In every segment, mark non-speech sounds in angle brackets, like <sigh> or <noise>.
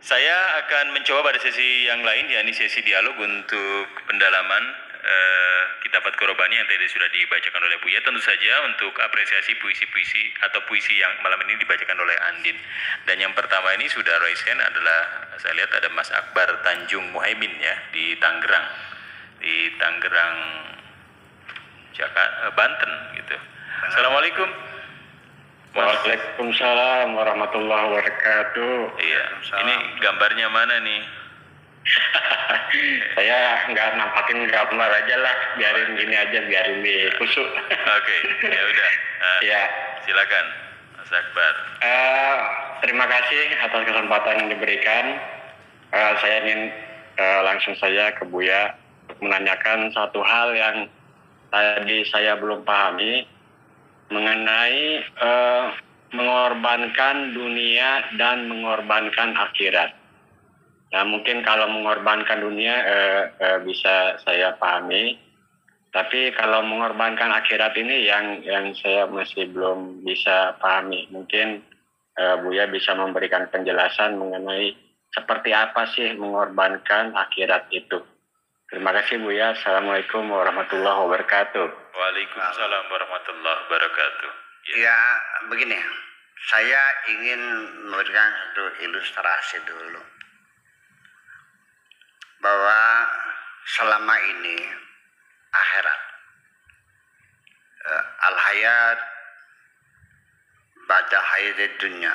Saya akan mencoba pada sesi yang lain, yakni sesi dialog untuk pendalaman eh, kitab Korobani yang tadi sudah dibacakan oleh Buya. Tentu saja untuk apresiasi puisi-puisi atau puisi yang malam ini dibacakan oleh Andin. Dan yang pertama ini sudah hand adalah saya lihat ada Mas Akbar Tanjung Muhaimin ya di Tangerang, di Tangerang, Jakarta, Banten gitu. Assalamualaikum. Waalaikumsalam warahmatullahi wabarakatuh. iya. Ini gambarnya mana nih? <laughs> Saya nggak nampakin gambar aja lah, biarin gini aja, biarin di kusuk. Oke, ya udah. <laughs> Eh, ya, silakan, Mas Akbar. eh, terima kasih atas kesempatan yang diberikan. Eh, saya ingin eh, langsung saja ke Buya untuk menanyakan satu hal yang tadi saya belum pahami mengenai eh, mengorbankan dunia dan mengorbankan akhirat. Nah, mungkin kalau mengorbankan dunia eh, eh, bisa saya pahami, tapi kalau mengorbankan akhirat ini yang yang saya masih belum bisa pahami. Mungkin eh, Buya bisa memberikan penjelasan mengenai seperti apa sih mengorbankan akhirat itu. Terima kasih Buya. Assalamualaikum warahmatullahi wabarakatuh. Waalaikumsalam warahmatullahi wabarakatuh. Ya. Ya, begini. Saya ingin memberikan satu ilustrasi dulu. Bahwa selama ini akhirat eh, al-hayat pada hayat dunia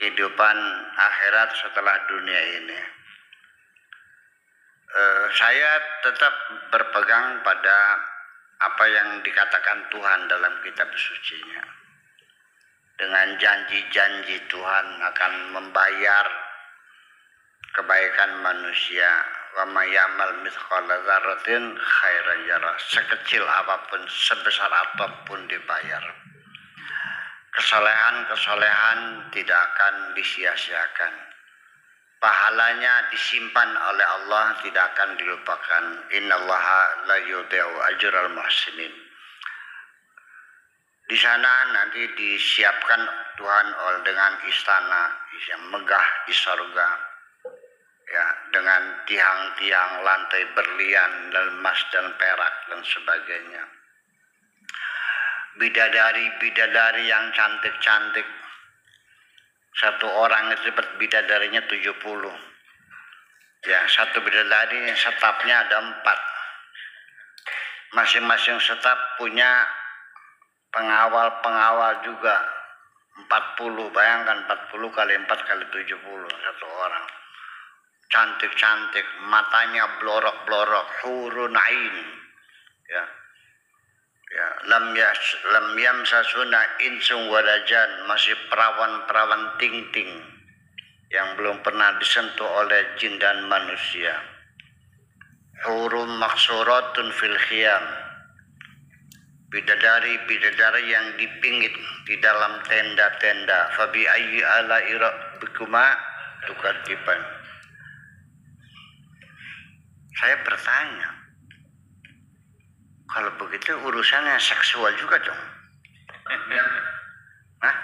kehidupan akhirat setelah dunia ini Eh, saya tetap berpegang pada apa yang dikatakan Tuhan dalam kitab sucinya? Dengan janji-janji Tuhan akan membayar kebaikan manusia. Wa may ya'mal sekecil apa pun sebesar apa pun dibayar. Kesalehan-kesalehan tidak akan disia-siakan pahalanya disimpan oleh Allah tidak akan dilupakan. Innallaha la yudhi'u ajral muhsinin di sana nanti disiapkan Tuhan oleh dengan istana yang megah di sorga ya dengan tiang-tiang lantai berlian dan emas dan perak dan sebagainya. Bidadari-bidadari yang cantik-cantik satu orang itu dapat bidadarinya 70 ya satu bidadari setapnya ada empat. Masing-masing setap punya pengawal-pengawal juga. 40 bayangkan 40 kali 4 kali 70 satu orang. Cantik-cantik matanya blorok-blorok hurun ain. Ya ya lam yas lam yamsasuna insung walajan masih perawan-perawan ting-ting yang belum pernah disentuh oleh jin dan manusia. Hurum maksuratun fil khiyam. Bidadari-bidadari yang dipingit di dalam tenda-tenda. Fabi ayyi ala bikuma tukadiban. Saya bertanya kalau begitu urusannya seksual juga dong. Hah?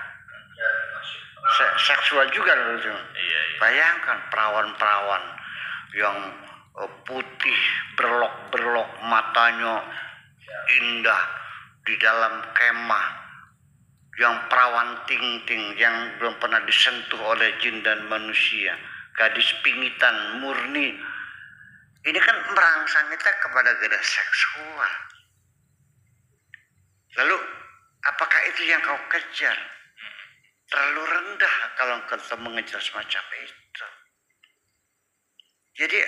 Se- seksual juga dong. Iya, iya. Bayangkan perawan-perawan yang eh, putih berlok-berlok matanya indah di dalam kemah yang perawan ting-ting yang belum pernah disentuh oleh jin dan manusia gadis pingitan murni ini kan merangsang kita kepada gairah seksual Lalu apakah itu yang kau kejar? Terlalu rendah kalau kau mengejar semacam itu. Jadi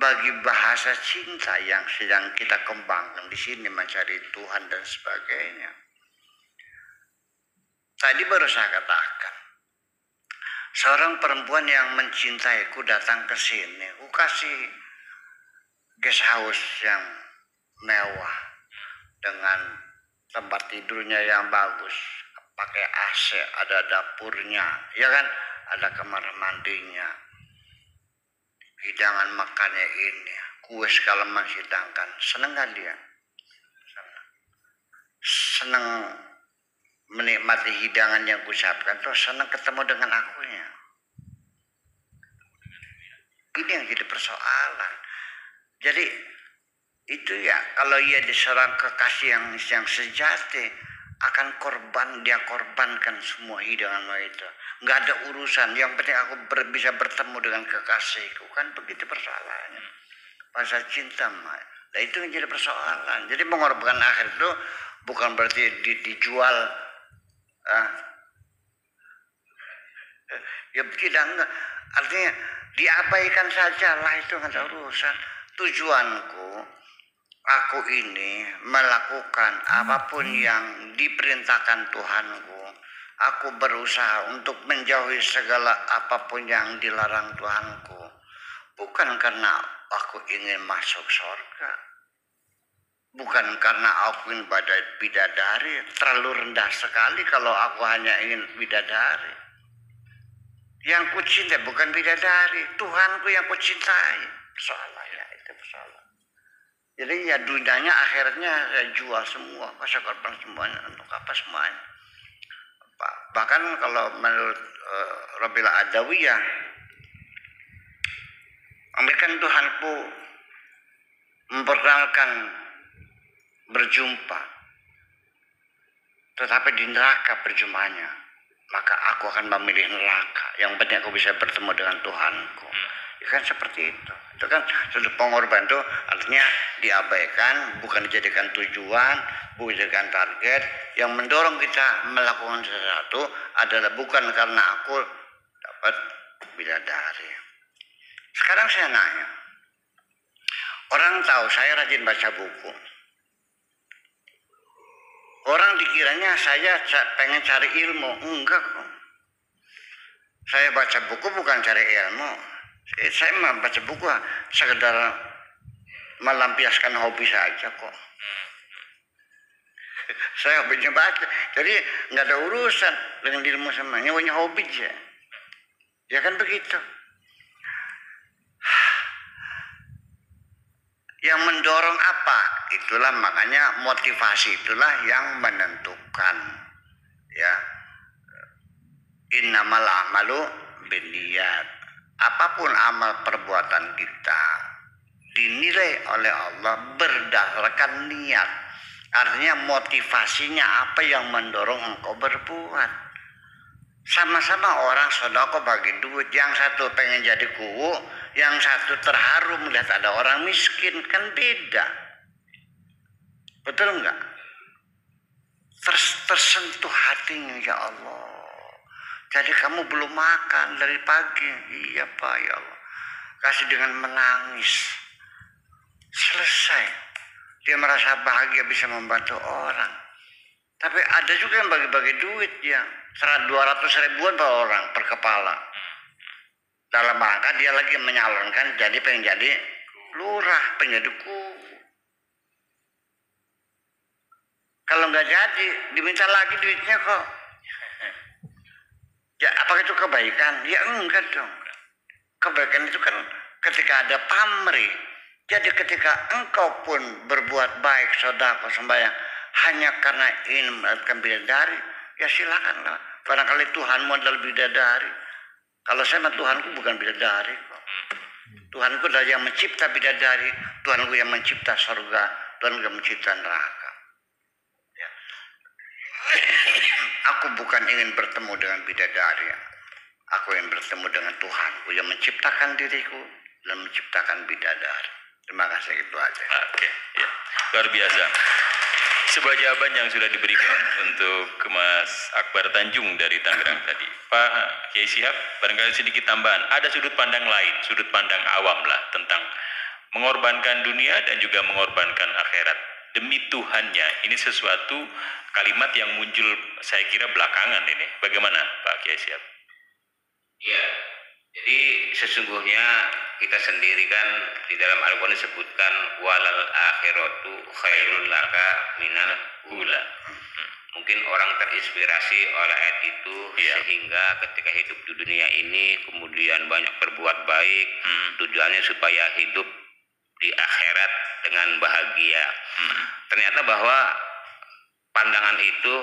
bagi bahasa cinta yang sedang kita kembangkan di sini mencari Tuhan dan sebagainya. Tadi baru saya katakan, seorang perempuan yang mencintaiku datang ke sini, aku kasih guest house yang mewah dengan tempat tidurnya yang bagus pakai AC ada dapurnya ya kan? Ada kamar mandinya hidangan makannya ini kue segala macam hidangkan seneng kan dia? Seneng seneng menikmati hidangan yang kusiapkan terus senang ketemu dengan akunya. Ini yang jadi persoalan. Jadi itu ya kalau ia diserang kekasih yang yang sejati akan korban dia korbankan semua hidangan itu. Nggak ada urusan yang penting aku ber, bisa bertemu dengan kekasihku. Kan begitu persoalannya. Pasal cinta mah nah itu yang jadi persoalan. Jadi mengorbankan akhir itu bukan berarti di, dijual ah, ya tidak artinya diabaikan saja lah itu nggak ada urusan tujuanku aku ini melakukan apa pun yang diperintahkan Tuhanku. Aku berusaha untuk menjauhi segala apa pun yang dilarang Tuhanku. Bukan karena aku ingin masuk surga. Bukan karena aku ingin badai bidadari. Terlalu rendah sekali kalau aku hanya ingin bidadari. Yang ku cinta bukan bidadari. Tuhanku yang ku cintai persoalannya itu persoalan jadi ya dunianya akhirnya saya jual semua saya korban semuanya untuk apa semuanya. Bahkan kalau menurut uh, Rabbil Adawiyah ambilkan Tuhanku memperkenalkan berjumpa. Tetapi di neraka berjumpanya maka aku akan memilih neraka. Yang penting aku bisa bertemu dengan Tuhanku ya kan seperti itu itu kan suatu pengorbanan itu artinya diabaikan bukan dijadikan tujuan bukan dijadikan target yang mendorong kita melakukan sesuatu adalah bukan karena aku dapat bidadari sekarang saya nanya orang tahu saya rajin baca buku Orang dikiranya saya pengen cari ilmu. Enggak kok. Saya baca buku bukan cari ilmu. Saya mah baca buku sekedar melampiaskan hobi saja kok. Saya hobinya baca. Jadi nggak ada urusan dengan ilmu sama. Nyawanya hobi aja. Ya kan begitu. Yang mendorong apa? Itulah makanya motivasi itulah yang menentukan. Ya. Innamal amalu binniat. Apa pun amal perbuatan kita dinilai oleh Allah berdasarkan niat. Artinya motivasinya apa yang mendorong engkau berbuat. Sama-sama orang sodako bagi duit. Yang satu pengen jadi kuwu, yang satu terharu melihat ada orang miskin kan beda betul enggak Ters, tersentuh hatinya ya Allah jadi kamu belum makan dari pagi. Iya pak ya Allah. Kasih dengan menangis. Selesai. Dia merasa bahagia bisa membantu orang. Tapi ada juga yang bagi-bagi duit ya. 200 ribuan per orang per kepala. Dalam rangka dia lagi menyalonkan jadi pengen jadi lurah pengen kalau nggak jadi diminta lagi duitnya kok ya apakah itu kebaikan ya enggak dong kebaikan itu kan ketika ada pamrih jadi ketika engkau pun berbuat baik sodako sembahyang hanya karena ingin mendapatkan bidadari ya silakanlah barangkali Tuhanmu adalah bidadari kalau saya mah Tuhanku bukan bidadari kok. Tuhanku adalah yang mencipta bidadari, Tuhanku yang mencipta surga, Tuhan yang mencipta neraka. Ya. Aku bukan ingin bertemu dengan bidadari. Aku ingin bertemu dengan Tuhanku yang menciptakan diriku dan menciptakan bidadari. Terima kasih itu aja. Oke, ya. luar biasa sebuah jawaban yang sudah diberikan untuk Mas Akbar Tanjung dari Tangerang tadi. Pak Kiai Sihab, barangkali sedikit tambahan. Ada sudut pandang lain, sudut pandang awam lah tentang mengorbankan dunia dan juga mengorbankan akhirat. Demi Tuhannya, ini sesuatu kalimat yang muncul saya kira belakangan ini. Bagaimana Pak Kiai Sihab? Ya, jadi sesungguhnya kita sendiri kan di dalam Al-Quran disebutkan walal akhiratu khairul laka minal ula. Mungkin orang terinspirasi oleh ayat itu ya. sehingga ketika hidup di dunia ini kemudian banyak berbuat baik hmm. tujuannya supaya hidup di akhirat dengan bahagia. Hmm. Ternyata bahwa pandangan itu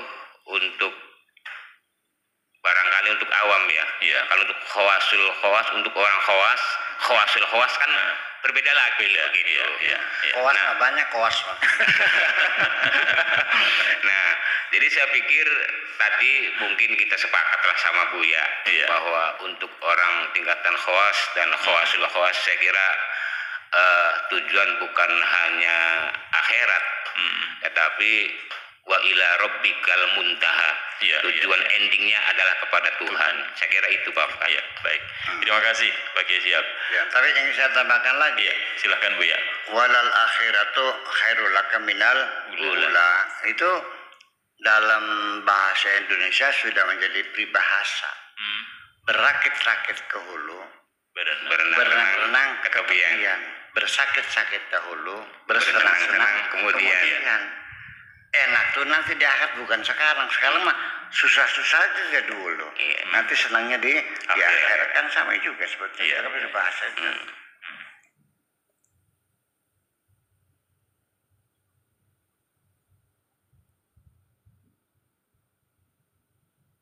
untuk barangkali untuk awam ya. Iya. Kalau untuk khawasul khawas untuk orang khawas, khawasul khawas kan berbeda lagi begitu. Iya, iya, iya. Koas mah banyak mah. <laughs> Nah, jadi saya pikir tadi mungkin kita sepakatlah sama Buya Iya. bahwa untuk orang tingkatan khawas dan khawasul khawas saya kira eh, tujuan bukan hanya akhirat, Hmm. tetapi wa ila rabbikal muntaha. Iya, tujuan endingnya adalah kepada Tuhan. Saya kira itu Pak. Iya, baik. Terima kasih Pak Kiai Siap. Ya, tapi yang saya tambahkan lagi, Iya, silahkan Bu ya. walal akhiratu khairul laka minal Ula. Itu dalam bahasa Indonesia sudah menjadi peribahasa. Hmm. Berakit-rakit ke hulu. Berenang-renang berenang ke ke tepian. tepian. Bersakit-sakit dahulu, Bersenang-senang kemudian. kemudian. Enak tuh nanti di akhirat bukan sekarang. Sekarang mah susah-susah aja dulu. Iya. Nanti senangnya di di Akhirat. akhirat kan sama juga seperti Iya. itu. Kan bahasa itu. Hmm.